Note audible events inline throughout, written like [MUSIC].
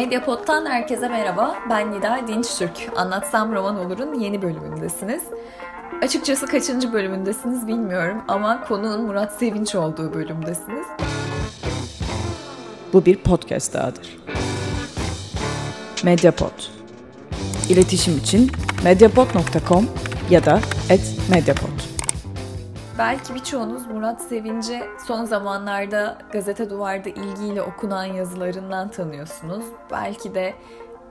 Medyapod'dan herkese merhaba. Ben Nida Dinçtürk. Anlatsam Roman Olur'un yeni bölümündesiniz. Açıkçası kaçıncı bölümündesiniz bilmiyorum ama konuğun Murat Sevinç olduğu bölümdesiniz. Bu bir podcast dahadır. Mediapod. İletişim için mediapod.com ya da @mediapod. Belki birçoğunuz Murat Sevinci son zamanlarda Gazete Duvar'da ilgiyle okunan yazılarından tanıyorsunuz. Belki de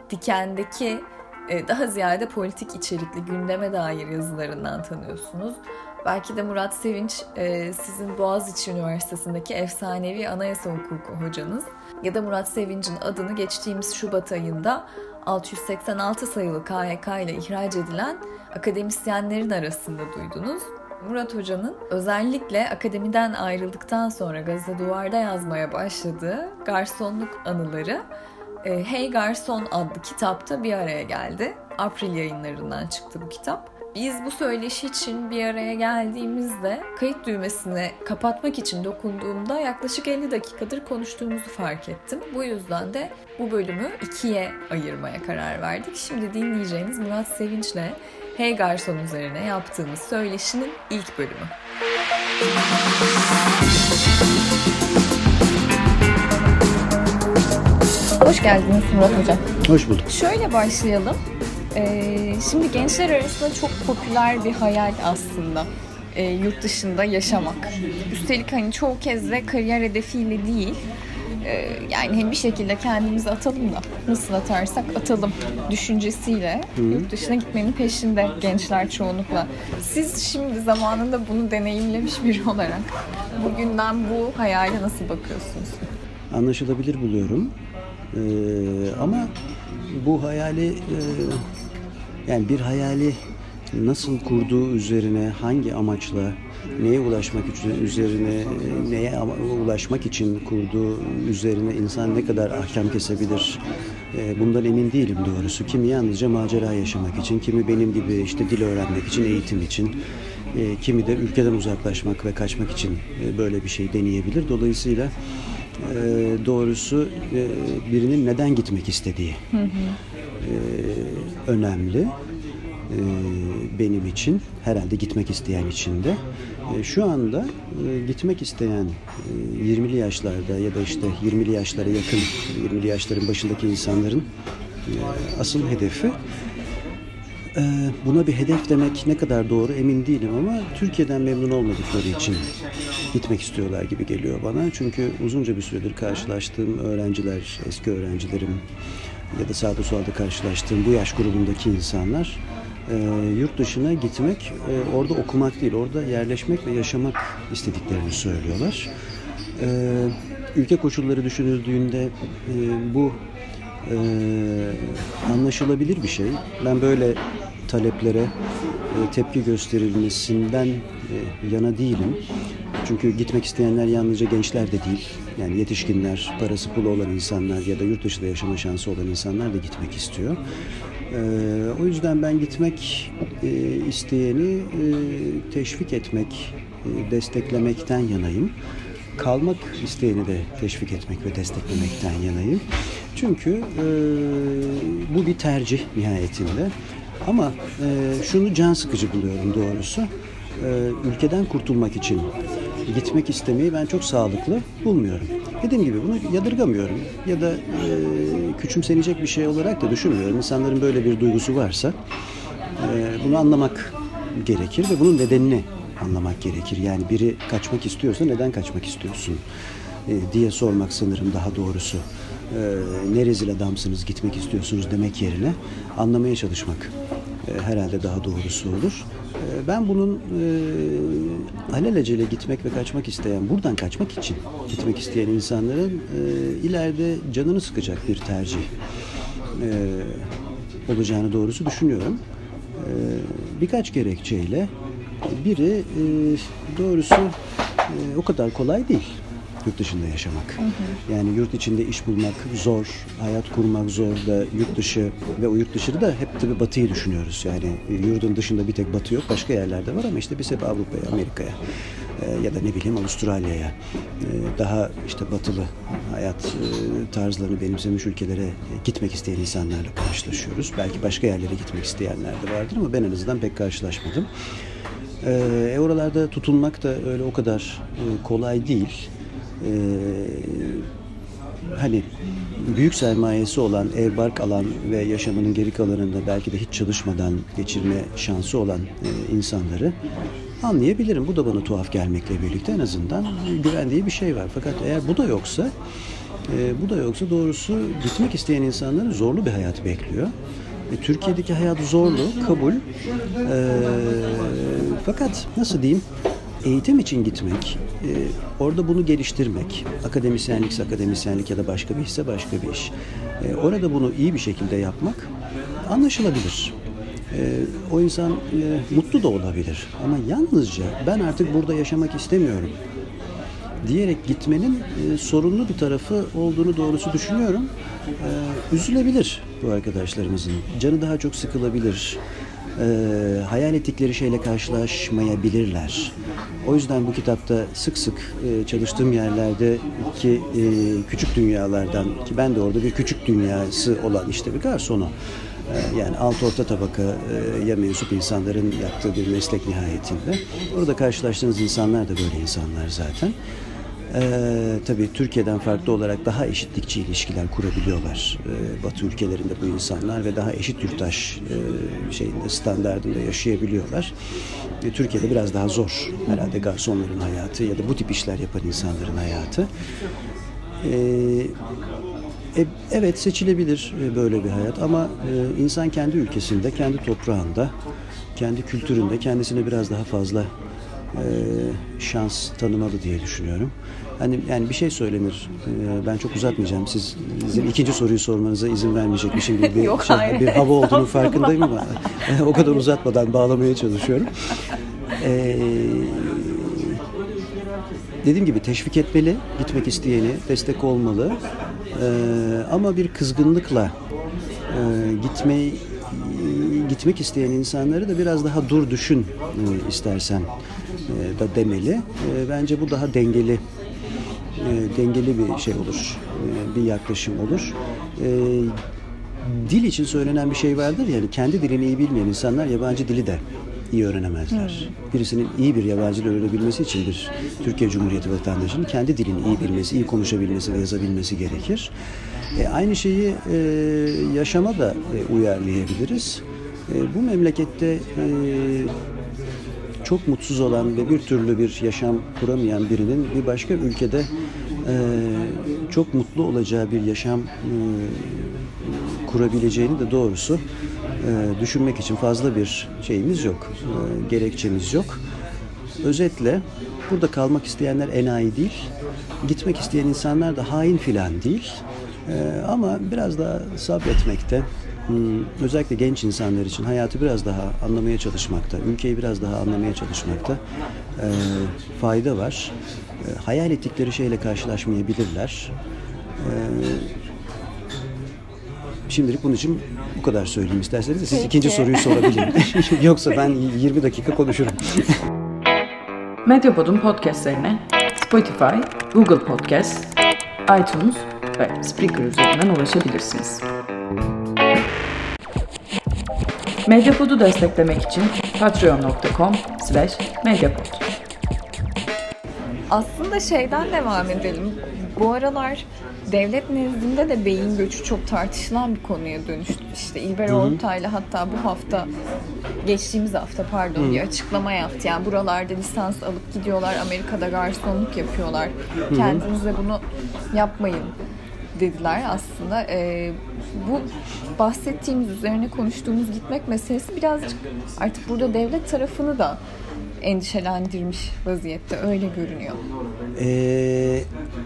Diken'deki e, daha ziyade politik içerikli gündeme dair yazılarından tanıyorsunuz. Belki de Murat Sevinç e, sizin Boğaziçi Üniversitesi'ndeki efsanevi anayasa hukuku hocanız. Ya da Murat Sevinç'in adını geçtiğimiz Şubat ayında 686 sayılı KHK ile ihraç edilen akademisyenlerin arasında duydunuz. Murat Hoca'nın özellikle akademiden ayrıldıktan sonra Gazete Duvar'da yazmaya başladığı garsonluk anıları e, Hey Garson adlı kitapta bir araya geldi. April yayınlarından çıktı bu kitap. Biz bu söyleşi için bir araya geldiğimizde kayıt düğmesini kapatmak için dokunduğumda yaklaşık 50 dakikadır konuştuğumuzu fark ettim. Bu yüzden de bu bölümü ikiye ayırmaya karar verdik. Şimdi dinleyeceğiniz Murat Sevinç'le Hey Garson üzerine yaptığımız söyleşinin ilk bölümü. Hoş geldiniz Murat Hocam. Hoş bulduk. Şöyle başlayalım. Ee, şimdi gençler arasında çok popüler bir hayal aslında e, yurt dışında yaşamak. Üstelik hani çoğu kez de kariyer hedefiyle değil, yani hem bir şekilde kendimizi atalım da nasıl atarsak atalım düşüncesiyle Hı. yurt dışına gitmenin peşinde gençler çoğunlukla. Siz şimdi zamanında bunu deneyimlemiş biri olarak bugünden bu hayale nasıl bakıyorsunuz? Anlaşılabilir buluyorum. Ee, ama bu hayali e, yani bir hayali nasıl kurduğu üzerine hangi amaçla neye ulaşmak için üzerine neye ulaşmak için kurduğu üzerine insan ne kadar ahkam kesebilir e, bundan emin değilim doğrusu. Kimi yalnızca macera yaşamak için, kimi benim gibi işte dil öğrenmek için, eğitim için, e, kimi de ülkeden uzaklaşmak ve kaçmak için e, böyle bir şey deneyebilir. Dolayısıyla doğrusu birinin neden gitmek istediği önemli benim için herhalde gitmek isteyen için de e, şu anda e, gitmek isteyen 20'li e, yaşlarda ya da işte 20'li yaşlara yakın 20'li yaşların başındaki insanların asıl hedefi buna bir hedef demek ne kadar doğru emin değilim ama Türkiye'den memnun olmadıkları için gitmek istiyorlar gibi geliyor bana. Çünkü uzunca bir süredir karşılaştığım öğrenciler, eski öğrencilerim ya da sağda solda karşılaştığım bu yaş grubundaki insanlar e, yurt dışına gitmek, e, orada okumak değil, orada yerleşmek ve yaşamak istediklerini söylüyorlar. E, ülke koşulları düşünüldüğünde e, bu e, anlaşılabilir bir şey. Ben böyle taleplere tepki gösterilmesinden yana değilim. Çünkü gitmek isteyenler yalnızca gençler de değil. Yani yetişkinler, parası pulu olan insanlar ya da yurt dışında yaşama şansı olan insanlar da gitmek istiyor. Ee, o yüzden ben gitmek e, isteyeni e, teşvik etmek, e, desteklemekten yanayım. Kalmak isteyeni de teşvik etmek ve desteklemekten yanayım. Çünkü bu bir tercih nihayetinde. Ama şunu can sıkıcı buluyorum doğrusu. Ülkeden kurtulmak için gitmek istemeyi ben çok sağlıklı bulmuyorum. Dediğim gibi bunu yadırgamıyorum ya da e, küçümsenecek bir şey olarak da düşünmüyorum. İnsanların böyle bir duygusu varsa e, bunu anlamak gerekir ve bunun nedenini anlamak gerekir. Yani biri kaçmak istiyorsa neden kaçmak istiyorsun e, diye sormak sanırım daha doğrusu. E, ne rezil adamsınız gitmek istiyorsunuz demek yerine anlamaya çalışmak e, herhalde daha doğrusu olur. E, ben bunun e, alelacele gitmek ve kaçmak isteyen, buradan kaçmak için gitmek isteyen insanların e, ileride canını sıkacak bir tercih e, olacağını doğrusu düşünüyorum. E, birkaç gerekçeyle. Biri e, doğrusu e, o kadar kolay değil yurt dışında yaşamak. Hı hı. Yani yurt içinde iş bulmak zor, hayat kurmak zor da yurt dışı ve o yurt dışı da hep tabii batıyı düşünüyoruz. Yani e, yurdun dışında bir tek batı yok, başka yerlerde var ama işte biz hep Avrupa'ya, Amerika'ya e, ya da ne bileyim Avustralya'ya e, daha işte batılı hayat tarzlarını benimsemiş ülkelere gitmek isteyen insanlarla karşılaşıyoruz. Belki başka yerlere gitmek isteyenler de vardır ama ben en azından pek karşılaşmadım. E, oralarda tutunmak da öyle o kadar kolay değil e, hani büyük sermayesi olan ev bark alan ve yaşamının geri kalanında belki de hiç çalışmadan geçirme şansı olan e, insanları anlayabilirim. Bu da bana tuhaf gelmekle birlikte en azından güvendiği bir şey var. Fakat eğer bu da yoksa e, bu da yoksa doğrusu gitmek isteyen insanların zorlu bir hayat bekliyor. E, Türkiye'deki hayat zorlu, kabul. E, fakat nasıl diyeyim? Eğitim için gitmek, e, orada bunu geliştirmek, akademisyenlikse akademisyenlik ya da başka bir işse başka bir iş. E, orada bunu iyi bir şekilde yapmak anlaşılabilir. E, o insan e, mutlu da olabilir. Ama yalnızca ben artık burada yaşamak istemiyorum diyerek gitmenin e, sorunlu bir tarafı olduğunu doğrusu düşünüyorum. E, üzülebilir bu arkadaşlarımızın. Canı daha çok sıkılabilir e, hayal ettikleri şeyle karşılaşmayabilirler. O yüzden bu kitapta sık sık e, çalıştığım yerlerde ki e, küçük dünyalardan ki ben de orada bir küçük dünyası olan işte bir garsonu e, yani alt orta tabaka e, ya mensup insanların yaptığı bir meslek nihayetinde. Orada karşılaştığınız insanlar da böyle insanlar zaten. Ee, tabii Türkiye'den farklı olarak daha eşitlikçi ilişkiler kurabiliyorlar ee, Batı ülkelerinde bu insanlar ve daha eşit yurttaş e, şeyinde standartında yaşayabiliyorlar. E, Türkiye'de biraz daha zor herhalde garsonların hayatı ya da bu tip işler yapan insanların hayatı. E, e, evet seçilebilir e, böyle bir hayat ama e, insan kendi ülkesinde, kendi toprağında, kendi kültüründe kendisine biraz daha fazla şans tanımalı diye düşünüyorum. Hani yani bir şey söylenir. E, ben çok uzatmayacağım. Siz sizin ikinci soruyu sormanıza izin vermeyecekmişim gibi bir, [LAUGHS] Yok, şey, hayır, bir hava olduğunu farkındayım ama [LAUGHS] o kadar uzatmadan bağlamaya çalışıyorum. Ee, dediğim gibi teşvik etmeli, gitmek isteyeni, destek olmalı. Ee, ama bir kızgınlıkla e, gitmeyi gitmek isteyen insanları da biraz daha dur düşün e, istersen e, da demeli. E, bence bu daha dengeli e, dengeli bir şey olur, e, bir yaklaşım olur. E, dil için söylenen bir şey vardır yani kendi dilini iyi bilmeyen insanlar yabancı dili de iyi öğrenemezler. Hmm. Birisinin iyi bir yabancı dil öğrenebilmesi için bir Türkiye Cumhuriyeti vatandaşının kendi dilini iyi bilmesi, iyi konuşabilmesi ve yazabilmesi gerekir. E, aynı şeyi e, yaşama da e, uyarlayabiliriz. E, bu memlekette e, çok mutsuz olan ve bir türlü bir yaşam kuramayan birinin bir başka ülkede e, çok mutlu olacağı bir yaşam e, kurabileceğini de doğrusu e, düşünmek için fazla bir şeyimiz yok, gerekçemiz yok. Özetle burada kalmak isteyenler enayi değil, gitmek isteyen insanlar da hain filan değil. Ama biraz daha sabretmekte, özellikle genç insanlar için hayatı biraz daha anlamaya çalışmakta, ülkeyi biraz daha anlamaya çalışmakta e, fayda var. E, hayal ettikleri şeyle karşılaşmayabilirler. E, şimdilik bunun için bu kadar söyleyeyim isterseniz. Siz Peki. ikinci soruyu sorabilirim. [LAUGHS] [LAUGHS] Yoksa ben 20 dakika konuşurum. [LAUGHS] Medyapod'un podcastlerine Spotify, Google Podcast, iTunes ve Spreaker üzerinden ulaşabilirsiniz. Medyapod'u desteklemek için patreon.com slash medyapod. Aslında şeyden devam edelim. Bu aralar devlet nezdinde de beyin göçü çok tartışılan bir konuya dönüştü. İşte İlber Ortaylı hatta bu hafta geçtiğimiz hafta pardon Hı-hı. bir açıklama yaptı. Yani buralarda lisans alıp gidiyorlar Amerika'da garsonluk yapıyorlar. Kendinize bunu yapmayın dediler aslında. E, bu bahsettiğimiz, üzerine konuştuğumuz gitmek meselesi birazcık artık burada devlet tarafını da endişelendirmiş vaziyette. Öyle görünüyor. Ee,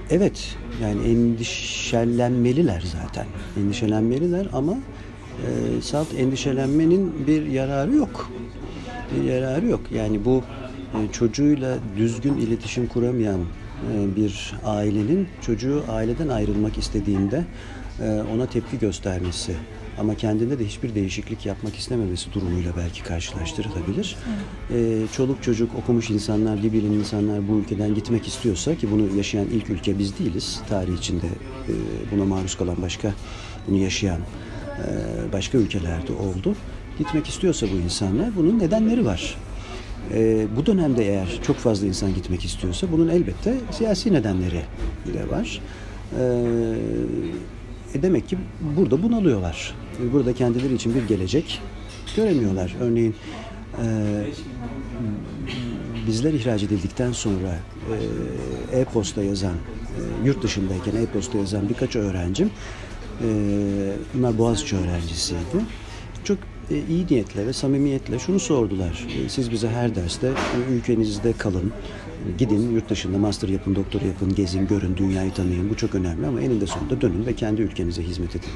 evet. Yani endişelenmeliler zaten. Endişelenmeliler ama e, salt endişelenmenin bir yararı yok. Bir yararı yok. Yani bu e, çocuğuyla düzgün iletişim kuramayan bir ailenin çocuğu aileden ayrılmak istediğinde e, ona tepki göstermesi ama kendinde de hiçbir değişiklik yapmak istememesi durumuyla belki karşılaştırılabilir. Ee, çoluk çocuk okumuş insanlar, bilim insanlar bu ülkeden gitmek istiyorsa ki bunu yaşayan ilk ülke biz değiliz. Tarih içinde e, buna maruz kalan başka, bunu yaşayan e, başka ülkelerde oldu. Gitmek istiyorsa bu insanlar bunun nedenleri var. E, bu dönemde eğer çok fazla insan gitmek istiyorsa bunun elbette siyasi nedenleri de var. E, e demek ki burada bunalıyorlar. Burada kendileri için bir gelecek göremiyorlar. Örneğin e, bizler ihraç edildikten sonra e, e-posta yazan, e, yurt dışındayken e-posta yazan birkaç öğrencim, e, bunlar Boğaziçi öğrencisiydi. Çok e, iyi niyetle ve samimiyetle şunu sordular. E, siz bize her derste e, ülkenizde kalın, gidin yurt dışında master yapın, doktor yapın, gezin, görün, dünyayı tanıyın. Bu çok önemli ama eninde sonunda dönün ve kendi ülkenize hizmet edin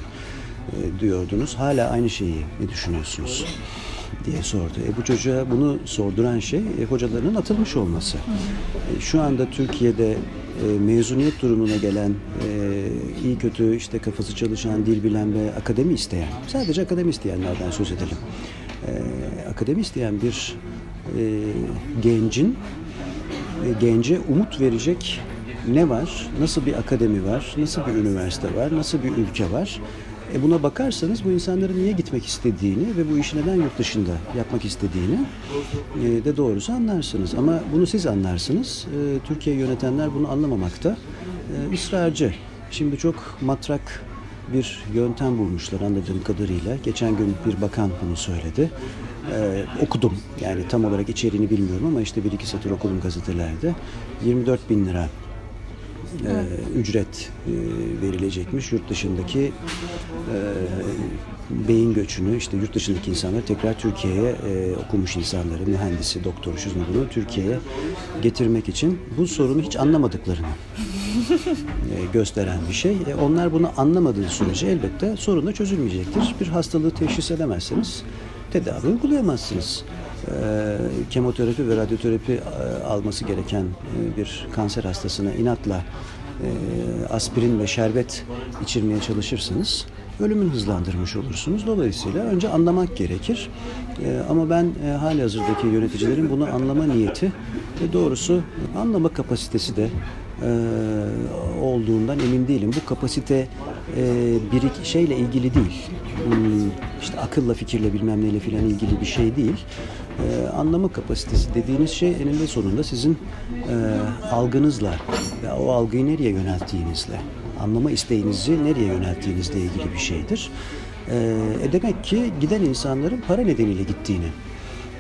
diyordunuz. Hala aynı şeyi ne düşünüyorsunuz? Diye sordu. E bu çocuğa bunu sorduran şey e, hocalarının atılmış olması. E, şu anda Türkiye'de e, mezuniyet durumuna gelen e, iyi kötü işte kafası çalışan, dil bilen ve akademi isteyen, sadece akademi isteyenlerden söz edelim. E, akademi isteyen bir e, gencin e, gence umut verecek ne var? Nasıl bir akademi var? Nasıl bir üniversite var? Nasıl bir ülke var? E buna bakarsanız bu insanların niye gitmek istediğini ve bu işi neden yurt dışında yapmak istediğini e, de doğrusu anlarsınız. Ama bunu siz anlarsınız. E, Türkiye yönetenler bunu anlamamakta e, ısrarcı. Şimdi çok matrak bir yöntem bulmuşlar anladığım kadarıyla. Geçen gün bir bakan bunu söyledi. Ee, okudum yani tam olarak içeriğini bilmiyorum ama işte bir iki satır okudum gazetelerde. 24 bin lira e, ücret e, verilecekmiş. Yurt dışındaki e, beyin göçünü işte yurt dışındaki insanları tekrar Türkiye'ye e, okumuş insanları, mühendisi, doktor, şunu bunu Türkiye'ye getirmek için bu sorunu hiç anlamadıklarını [LAUGHS] e, gösteren bir şey. E, onlar bunu anlamadığı sürece elbette sorun da çözülmeyecektir. Bir hastalığı teşhis edemezseniz tedavi uygulayamazsınız kemoterapi ve radyoterapi e, alması gereken e, bir kanser hastasına inatla e, aspirin ve şerbet içirmeye çalışırsanız ölümün hızlandırmış olursunuz. Dolayısıyla önce anlamak gerekir. Ama ben hali hazırdaki yöneticilerin bunu anlama niyeti ve doğrusu anlama kapasitesi de olduğundan emin değilim. Bu kapasite bir şeyle ilgili değil. Hmm, işte akılla, fikirle bilmem neyle filan ilgili bir şey değil e, anlama kapasitesi dediğiniz şey eninde sonunda sizin e, algınızla ve o algıyı nereye yönelttiğinizle, anlama isteğinizi nereye yönelttiğinizle ilgili bir şeydir. E, e demek ki giden insanların para nedeniyle gittiğini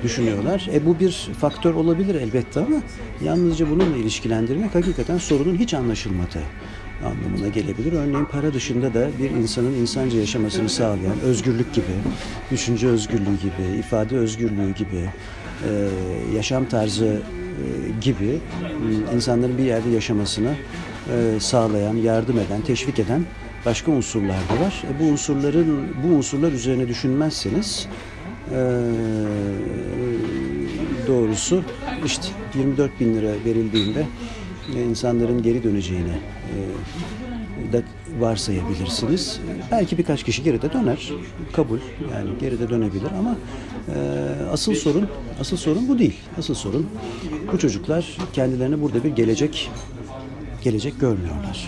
düşünüyorlar. E bu bir faktör olabilir elbette ama yalnızca bununla ilişkilendirmek hakikaten sorunun hiç anlaşılmadığı anlamına gelebilir. Örneğin para dışında da bir insanın insanca yaşamasını sağlayan özgürlük gibi, düşünce özgürlüğü gibi, ifade özgürlüğü gibi, e, yaşam tarzı e, gibi insanların bir yerde yaşamasını e, sağlayan, yardım eden, teşvik eden başka unsurlar da var. Bu unsurların bu unsurlar üzerine düşünmezseniz doğrusu işte 24 bin lira verildiğinde insanların geri döneceğini da varsayabilirsiniz. Belki birkaç kişi geride döner. Kabul. Yani geride dönebilir ama e, asıl sorun asıl sorun bu değil. Asıl sorun bu çocuklar kendilerine burada bir gelecek gelecek görmüyorlar.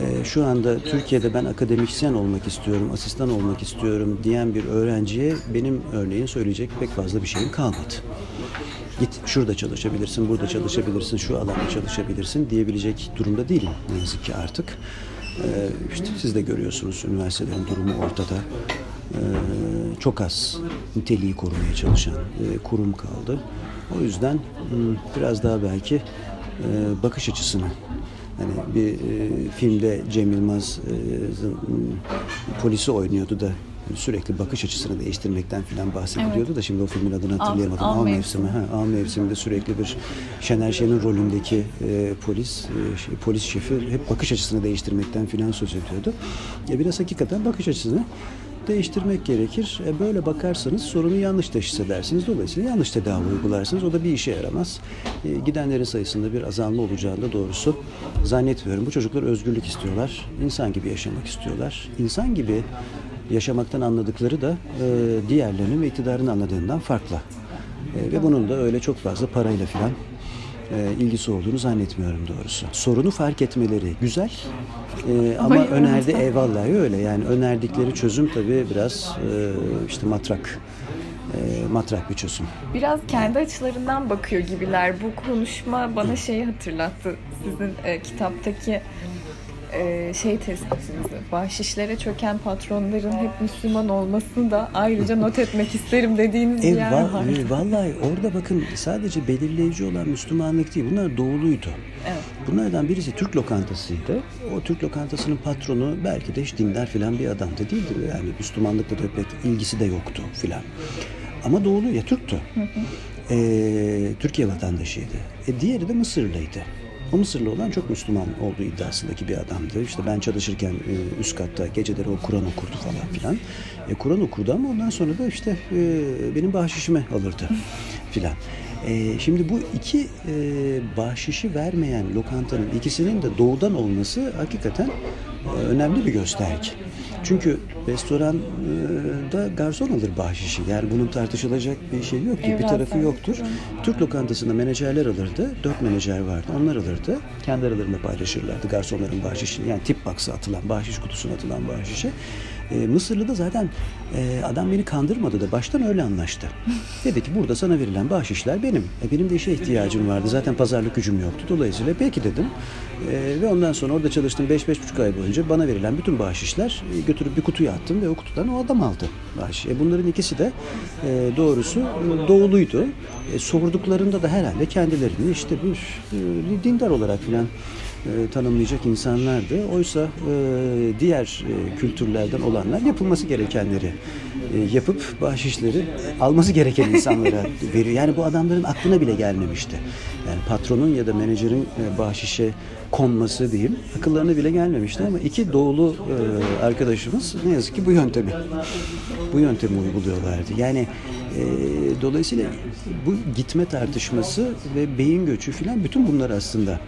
E, şu anda Türkiye'de ben akademisyen olmak istiyorum, asistan olmak istiyorum diyen bir öğrenciye benim örneğin söyleyecek pek fazla bir şeyim kalmadı git şurada çalışabilirsin, burada çalışabilirsin, şu alanda çalışabilirsin diyebilecek durumda değilim ne yazık ki artık. Ee, işte siz de görüyorsunuz üniversitelerin durumu ortada. Ee, çok az niteliği korumaya çalışan e, kurum kaldı. O yüzden hmm, biraz daha belki e, bakış açısını Hani bir e, filmde Cem Yılmaz e, polisi oynuyordu da sürekli bakış açısını değiştirmekten filan bahsediliyordu evet. da şimdi o filmin adını hatırlayamadım. Av, av, av mevsimi. Ha, av mevsiminde sürekli bir Şener Şen'in rolündeki e, polis e, şey, polis şefi hep bakış açısını değiştirmekten filan söz ediyordu. E, biraz hakikaten bakış açısını değiştirmek gerekir. E böyle bakarsanız sorunu yanlış teşhis edersiniz. Dolayısıyla yanlış tedavi uygularsınız. O da bir işe yaramaz. E, gidenlerin sayısında bir azalma olacağını da doğrusu zannetmiyorum. Bu çocuklar özgürlük istiyorlar. İnsan gibi yaşamak istiyorlar. İnsan gibi yaşamaktan anladıkları da e, diğerlerinin ve iktidarın anladığından farklı. E, ve bunun da öyle çok fazla parayla filan e, ilgisi olduğunu zannetmiyorum doğrusu. Sorunu fark etmeleri güzel e, ama Hayır, önerdi eyvallah öyle yani önerdikleri çözüm tabii biraz e, işte matrak e, matrak bir çözüm. Biraz kendi açılarından bakıyor gibiler. Bu konuşma bana şeyi hatırlattı. Sizin e, kitaptaki e, şey tespitinizi, bahşişlere çöken patronların hep Müslüman olmasını da ayrıca not etmek isterim dediğiniz e, bir yer va- var. E, vallahi orada bakın sadece belirleyici olan Müslümanlık değil, bunlar doğuluydu. Evet. Bunlardan birisi Türk lokantasıydı. O Türk lokantasının patronu belki de hiç dindar filan bir adamdı değildi. Yani Müslümanlıkla da pek ilgisi de yoktu filan. Ama doğulu ya Türktü. Hı hı. E, Türkiye vatandaşıydı. E, diğeri de Mısırlıydı. O Mısırlı olan çok Müslüman olduğu iddiasındaki bir adamdı. İşte ben çalışırken e, üst katta geceleri o Kur'an okurdu falan filan. E, Kur'an okurdu ama ondan sonra da işte e, benim bahşişimi alırdı [LAUGHS] filan. E, şimdi bu iki e, bahşişi vermeyen lokantanın ikisinin de doğudan olması hakikaten e, önemli bir gösterge. Çünkü restoranda garson alır bahşişi. Yani bunun tartışılacak bir şey yok ki. Bir tarafı yoktur. Türk lokantasında menajerler alırdı. Dört menajer vardı. Onlar alırdı. Kendi aralarında paylaşırlardı garsonların bahşişini. Yani tip box'a atılan, bahşiş kutusuna atılan bahşişi. E, Mısırlı da zaten e, adam beni kandırmadı da baştan öyle anlaştı. [LAUGHS] Dedi ki burada sana verilen bahşişler benim. E, benim de işe ihtiyacım vardı. Zaten pazarlık gücüm yoktu. Dolayısıyla peki dedim. E, ve ondan sonra orada çalıştım 5-5,5 ay boyunca bana verilen bütün bahşişler e, götürüp bir kutuya attım ve o kutudan o adam aldı bahşiş. E, bunların ikisi de e, doğrusu doğuluydu. E, sorduklarında da herhalde kendilerini işte bir e, dindar olarak filan e, tanımlayacak insanlardı. Oysa e, diğer e, kültürlerden olanlar yapılması gerekenleri e, yapıp bahşişleri alması gereken insanlara [LAUGHS] veriyor. Yani bu adamların aklına bile gelmemişti. Yani patronun ya da menajerin e, bahşişe konması diyeyim akıllarına bile gelmemişti ama iki doğulu e, arkadaşımız ne yazık ki bu yöntemi bu yöntemi uyguluyorlardı. Yani e, dolayısıyla bu gitme tartışması ve beyin göçü filan bütün bunlar aslında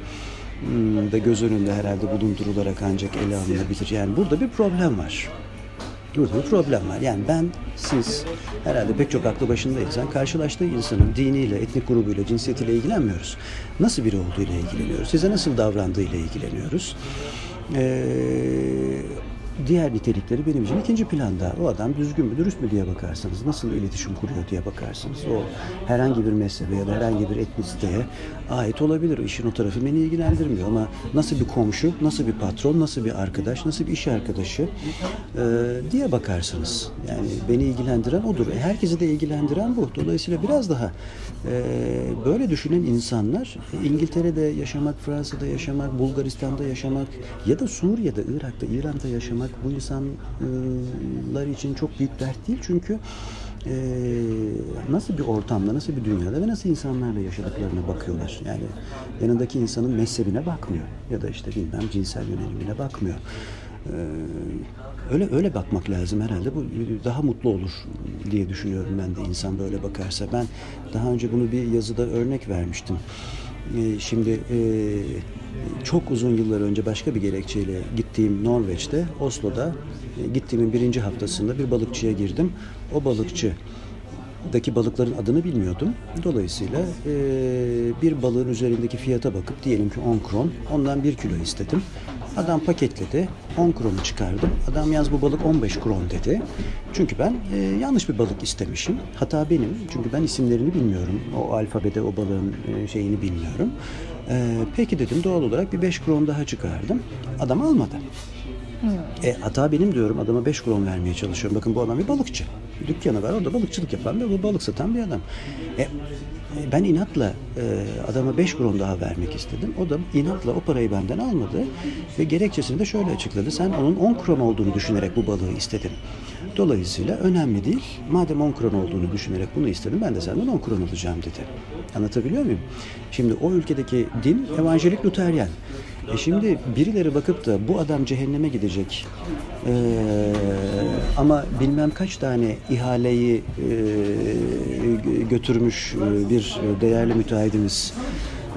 da göz önünde herhalde bulundurularak ancak ele alınabilir. Yani burada bir problem var. Burada bir problem var. Yani ben, siz, herhalde pek çok aklı başında insan karşılaştığı insanın diniyle, etnik grubuyla, cinsiyetiyle ilgilenmiyoruz. Nasıl biri olduğuyla ilgileniyoruz. Size nasıl davrandığıyla ilgileniyoruz. Ee, diğer nitelikleri benim için ikinci planda. O adam düzgün mü, dürüst mü diye bakarsınız. Nasıl iletişim kuruyor diye bakarsınız. O herhangi bir mezhebe ya da herhangi bir etnisiteye ait olabilir. İşin o tarafı beni ilgilendirmiyor ama nasıl bir komşu, nasıl bir patron, nasıl bir arkadaş, nasıl bir iş arkadaşı e, diye bakarsınız. Yani beni ilgilendiren odur. E, herkesi de ilgilendiren bu. Dolayısıyla biraz daha e, böyle düşünen insanlar İngiltere'de yaşamak, Fransa'da yaşamak, Bulgaristan'da yaşamak ya da Suriye'de, Irak'ta, İran'da yaşamak bu insanlar için çok büyük dert değil. Çünkü e, nasıl bir ortamda, nasıl bir dünyada ve nasıl insanlarla yaşadıklarına bakıyorlar. Yani yanındaki insanın mezhebine bakmıyor ya da işte bilmem cinsel yönelimine bakmıyor. Ee, öyle öyle bakmak lazım herhalde. Bu daha mutlu olur diye düşünüyorum ben de insan böyle bakarsa. Ben daha önce bunu bir yazıda örnek vermiştim. Ee, şimdi e, çok uzun yıllar önce başka bir gerekçeyle gittiğim Norveç'te, Oslo'da e, gittiğimin birinci haftasında bir balıkçıya girdim. O balıkçı daki balıkların adını bilmiyordum. Dolayısıyla e, bir balığın üzerindeki fiyata bakıp diyelim ki 10 kron, ondan 1 kilo istedim. Adam paketledi, 10 kronu çıkardım. Adam yaz bu balık 15 kron dedi. Çünkü ben e, yanlış bir balık istemişim. Hata benim. Çünkü ben isimlerini bilmiyorum. O alfabede o balığın e, şeyini bilmiyorum. E, peki dedim doğal olarak bir 5 kron daha çıkardım. Adam almadı. E, hata benim diyorum. Adama 5 kron vermeye çalışıyorum. Bakın bu adam bir balıkçı. Dükkanı var orada balıkçılık yapan ve bu balık satan bir adam. E, ben inatla e, adama 5 kron daha vermek istedim. O da inatla o parayı benden almadı ve gerekçesini de şöyle açıkladı. Sen onun 10 kron olduğunu düşünerek bu balığı istedin. Dolayısıyla önemli değil. Madem 10 kron olduğunu düşünerek bunu istedim ben de senden 10 kron alacağım dedi. Anlatabiliyor muyum? Şimdi o ülkedeki din evangelik Luteryen. E şimdi birileri bakıp da bu adam cehenneme gidecek ee, ama bilmem kaç tane ihaleyi e, götürmüş e, bir değerli müteahhidimiz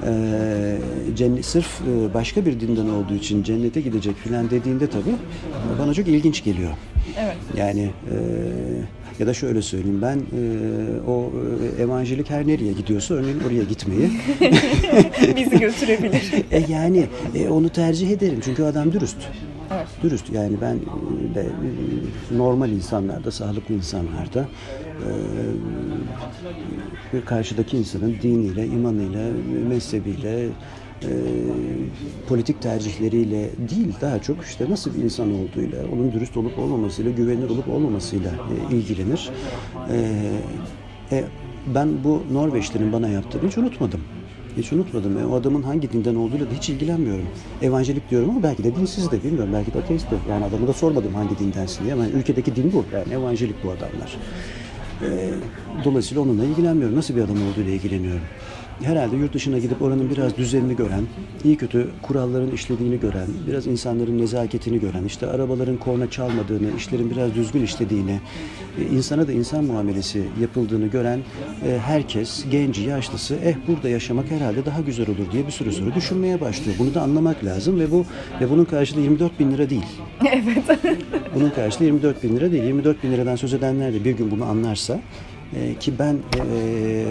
e, cennet, sırf e, başka bir dinden olduğu için cennete gidecek filan dediğinde tabii bana çok ilginç geliyor. Evet. Yani e, ya da şöyle söyleyeyim ben e, o e, evangelik her nereye gidiyorsa örneğin oraya gitmeyi [LAUGHS] [LAUGHS] bizi götürebilir. e, yani e, onu tercih ederim çünkü adam dürüst. Dürüst yani ben e, de e, normal insanlarda, sağlıklı insanlarda e, karşıdaki insanın diniyle, imanıyla, mezhebiyle, e, politik tercihleriyle değil daha çok işte nasıl bir insan olduğuyla, onun dürüst olup olmamasıyla, güvenilir olup olmamasıyla e, ilgilenir. E, e, ben bu Norveçli'nin bana yaptığını hiç unutmadım. Hiç unutmadım. E, o adamın hangi dinden olduğuyla da hiç ilgilenmiyorum. Evangelik diyorum ama belki de dinsiz de bilmiyorum. Belki de ateist de. Yani adamı da sormadım hangi dindensin diye. Ama ülkedeki din bu. Yani evangelik bu adamlar. E, dolayısıyla onunla ilgilenmiyorum. Nasıl bir adam olduğuyla ilgileniyorum herhalde yurt dışına gidip oranın biraz düzenini gören, iyi kötü kuralların işlediğini gören, biraz insanların nezaketini gören, işte arabaların korna çalmadığını, işlerin biraz düzgün işlediğini, e, insana da insan muamelesi yapıldığını gören e, herkes, genci, yaşlısı, eh burada yaşamak herhalde daha güzel olur diye bir süre sonra düşünmeye başlıyor. Bunu da anlamak lazım ve bu ve bunun karşılığı 24 bin lira değil. [LAUGHS] Evet. bunun karşılığı 24 bin lira değil. 24 bin liradan söz edenler de bir gün bunu anlarsa e, ki ben e,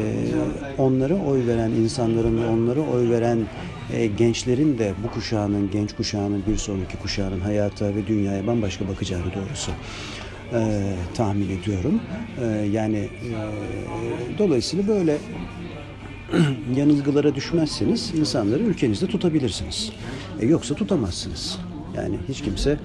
onlara oy veren insanların ve onlara oy veren e, gençlerin de bu kuşağının, genç kuşağının bir sonraki kuşağının hayata ve dünyaya bambaşka bakacağını doğrusu e, tahmin ediyorum. E, yani e, dolayısıyla böyle [CLEARS THROAT] yanılgılara düşmezseniz insanları ülkenizde tutabilirsiniz. Yoksa tutamazsınız. Yani hiç kimse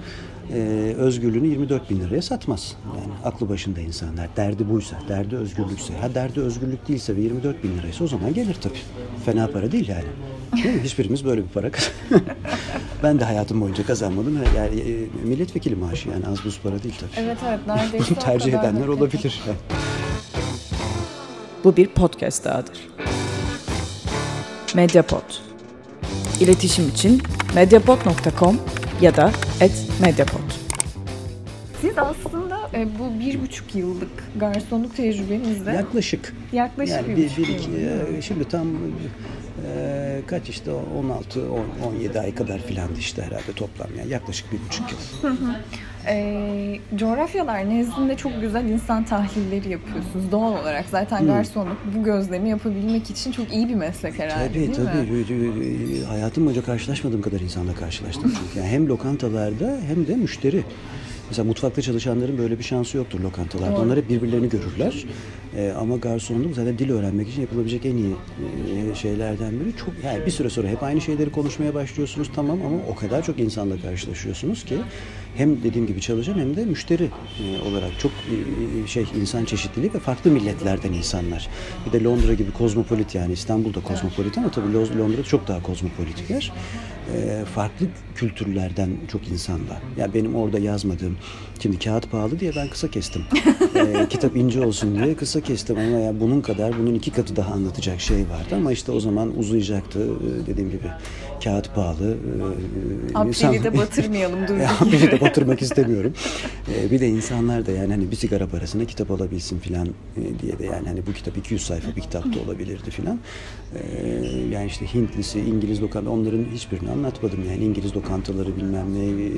e, özgürlüğünü 24 bin liraya satmaz. Yani aklı başında insanlar. Derdi buysa, derdi özgürlükse. Ha derdi özgürlük değilse ve 24 bin liraysa o zaman gelir tabii. Fena para değil yani. Değil mi? Hiçbirimiz böyle bir para [LAUGHS] Ben de hayatım boyunca kazanmadım. Yani e, milletvekili maaşı yani az buz para değil tabii. Evet evet neredeyse Bunu tercih edenler olabilir. Bu bir podcast dahadır. Mediapod. İletişim için mediapod.com ya da @mediapod. Siz aslında e, bu bir buçuk yıllık garsonluk tecrübenizde yaklaşık yaklaşık yani bir, bir, iki, e, şimdi tam e, kaç işte 16 10, 17 ay kadar filandı işte herhalde toplam yani yaklaşık bir buçuk yıl. E, coğrafyalar nezdinde çok güzel insan tahlilleri yapıyorsunuz doğal olarak. Zaten garsonluk bu gözlemi yapabilmek için çok iyi bir meslek herhalde Tabii değil tabii. mi? Hayatım boyunca karşılaşmadığım kadar insanla karşılaştım çünkü. [LAUGHS] Yani hem lokantalarda hem de müşteri. Mesela mutfakta çalışanların böyle bir şansı yoktur lokantalarda. Doğru. Onlar hep birbirlerini görürler. Ee, ama garsonluk zaten dil öğrenmek için yapılabilecek en iyi e, şeylerden biri. Çok yani bir süre sonra hep aynı şeyleri konuşmaya başlıyorsunuz tamam ama o kadar çok insanla karşılaşıyorsunuz ki hem dediğim gibi çalışan hem de müşteri e, olarak çok e, şey insan çeşitliliği ve farklı milletlerden insanlar. Bir de Londra gibi kozmopolit yani İstanbul'da kozmopolit ama tabii Lo- Londra'da çok daha kozmopolit yer. E, farklı kültürlerden çok insan var. Ya benim orada yazmadığım şimdi kağıt pahalı diye ben kısa kestim. E, kitap ince olsun diye kısa kestim ama ya bunun kadar bunun iki katı daha anlatacak şey vardı ama işte o zaman uzayacaktı E, dediğim gibi kağıt pahalı. E, Abdül'i de batırmayalım [LAUGHS] ya, durduk biri de batırmak istemiyorum. Ee, bir de insanlar da yani hani bir sigara parasına kitap alabilsin filan e, diye de yani hani bu kitap 200 sayfa bir kitap da olabilirdi filan. Yani işte Hintlisi, İngiliz lokanta onların hiçbirini anlatmadım yani İngiliz lokantaları bilmem ne e,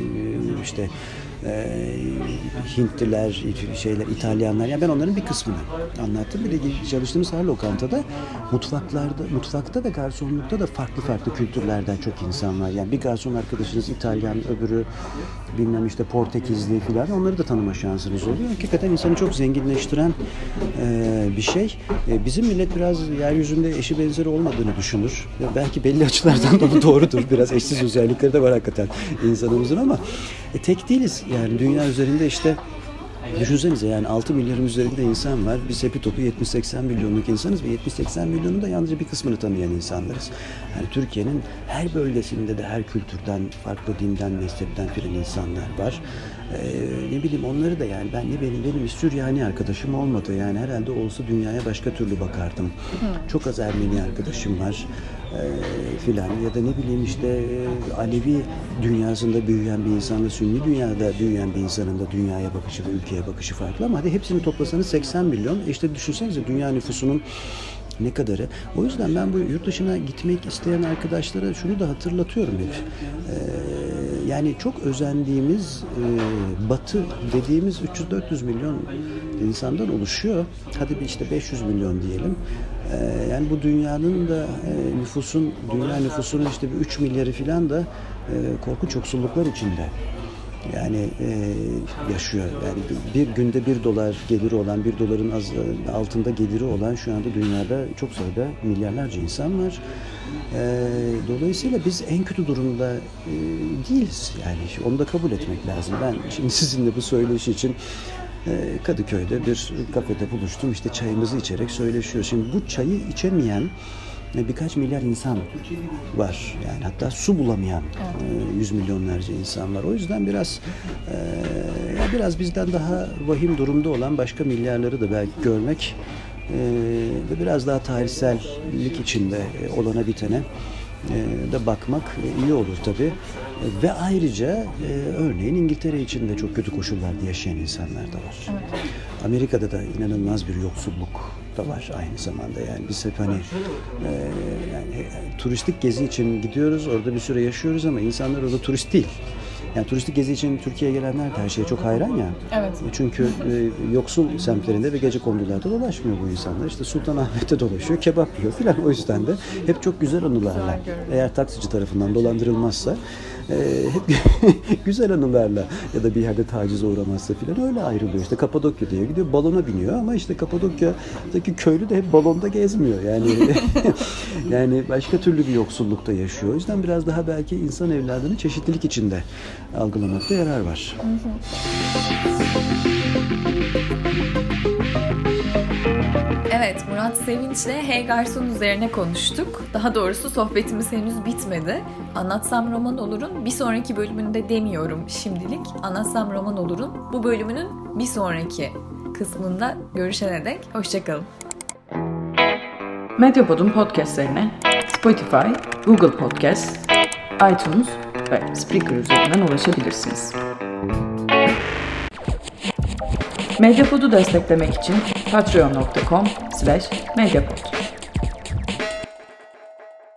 işte e, Hintliler, şeyler, İtalyanlar yani ben onların bir kısmını anlattım. Bir de çalıştığımız her lokantada mutfaklarda, mutfakta ve garsonlukta da farklı farklı kültürlerden çok insan var. Yani bir garson arkadaşınız İtalyan, öbürü bilmem işte Portekizli filan onları da tanıma şansınız oluyor. Hakikaten insanı çok zenginleştiren e, bir şey. E, bizim millet biraz yeryüzünde eşi benzeri olmadığını düşünür. Ya belki belli açılardan da bu doğrudur. Biraz eşsiz özellikleri de var hakikaten insanımızın ama e, tek değiliz. Yani dünya üzerinde işte Düşünsenize yani 6 milyarın üzerinde insan var. Biz hepi topu 70-80 milyonluk insanız ve 70-80 milyonun da yalnızca bir kısmını tanıyan insanlarız. Yani Türkiye'nin her bölgesinde de her kültürden, farklı dinden, mezhepten filan insanlar var. Ee, ne bileyim onları da yani ben ne benim benim Süryani arkadaşım olmadı yani herhalde olsa dünyaya başka türlü bakardım. Çok az Ermeni arkadaşım var e, filan ya da ne bileyim işte e, Alevi dünyasında büyüyen bir insanla Sünni dünyada büyüyen bir insanın da dünyaya bakışı ve ülkeye bakışı farklı ama hadi hepsini toplasanız 80 milyon. E işte düşünsenize dünya nüfusunun ne kadarı. O yüzden ben bu yurt dışına gitmek isteyen arkadaşlara şunu da hatırlatıyorum hep. Ee, yani çok özendiğimiz e, batı dediğimiz 300-400 milyon insandan oluşuyor. Hadi bir işte 500 milyon diyelim. Ee, yani bu dünyanın da e, nüfusun, dünya nüfusunun işte bir 3 milyarı falan da e, korkunç yoksulluklar içinde yani e, yaşıyor. Yani bir günde bir dolar geliri olan, bir doların az altında geliri olan şu anda dünyada çok sayıda milyarlarca insan var. E, dolayısıyla biz en kötü durumda e, değiliz. Yani onu da kabul etmek lazım. Ben şimdi [LAUGHS] sizinle bu söyleşi için e, Kadıköy'de bir kafede buluştum. İşte çayımızı içerek söyleşiyoruz. Şimdi bu çayı içemeyen birkaç milyar insan var. Yani hatta su bulamayan yüz milyonlarca insan var. O yüzden biraz e, biraz bizden daha vahim durumda olan başka milyarları da belki görmek e, ve biraz daha tarihsellik içinde olana bitene e, de bakmak iyi olur tabii. Ve ayrıca e, örneğin İngiltere için de çok kötü koşullarda yaşayan insanlar da var. Evet. Amerika'da da inanılmaz bir yoksulluk da var aynı zamanda. Yani biz hep hani e, yani e, turistik gezi için gidiyoruz, orada bir süre yaşıyoruz ama insanlar orada turist değil. Yani turistik gezi için Türkiye'ye gelenler de her şeye çok hayran ya. Evet. Çünkü e, yoksul semtlerinde ve gece kondularda dolaşmıyor bu insanlar. İşte Sultanahmet'te dolaşıyor, kebap yiyor filan. O yüzden de hep çok güzel anılarla. Eğer taksici tarafından dolandırılmazsa e, hep [LAUGHS] güzel anılarla ya da bir yerde tacize uğramazsa filan öyle ayrılıyor. İşte Kapadokya diye gidiyor balona biniyor ama işte Kapadokya'daki köylü de hep balonda gezmiyor. Yani [LAUGHS] yani başka türlü bir yoksullukta yaşıyor. O yüzden biraz daha belki insan evladını çeşitlilik içinde algılamakta yarar var. Evet, Murat Sevinç'le Hey Garson üzerine konuştuk. Daha doğrusu sohbetimiz henüz bitmedi. Anlatsam Roman Olur'un bir sonraki bölümünde demiyorum şimdilik. Anlatsam Roman Olur'un bu bölümünün bir sonraki kısmında görüşene dek hoşçakalın. Medyapod'un podcastlerine Spotify, Google Podcast, iTunes ve Spreaker üzerinden ulaşabilirsiniz. Medyapod'u desteklemek için patreon.com slash medyapod.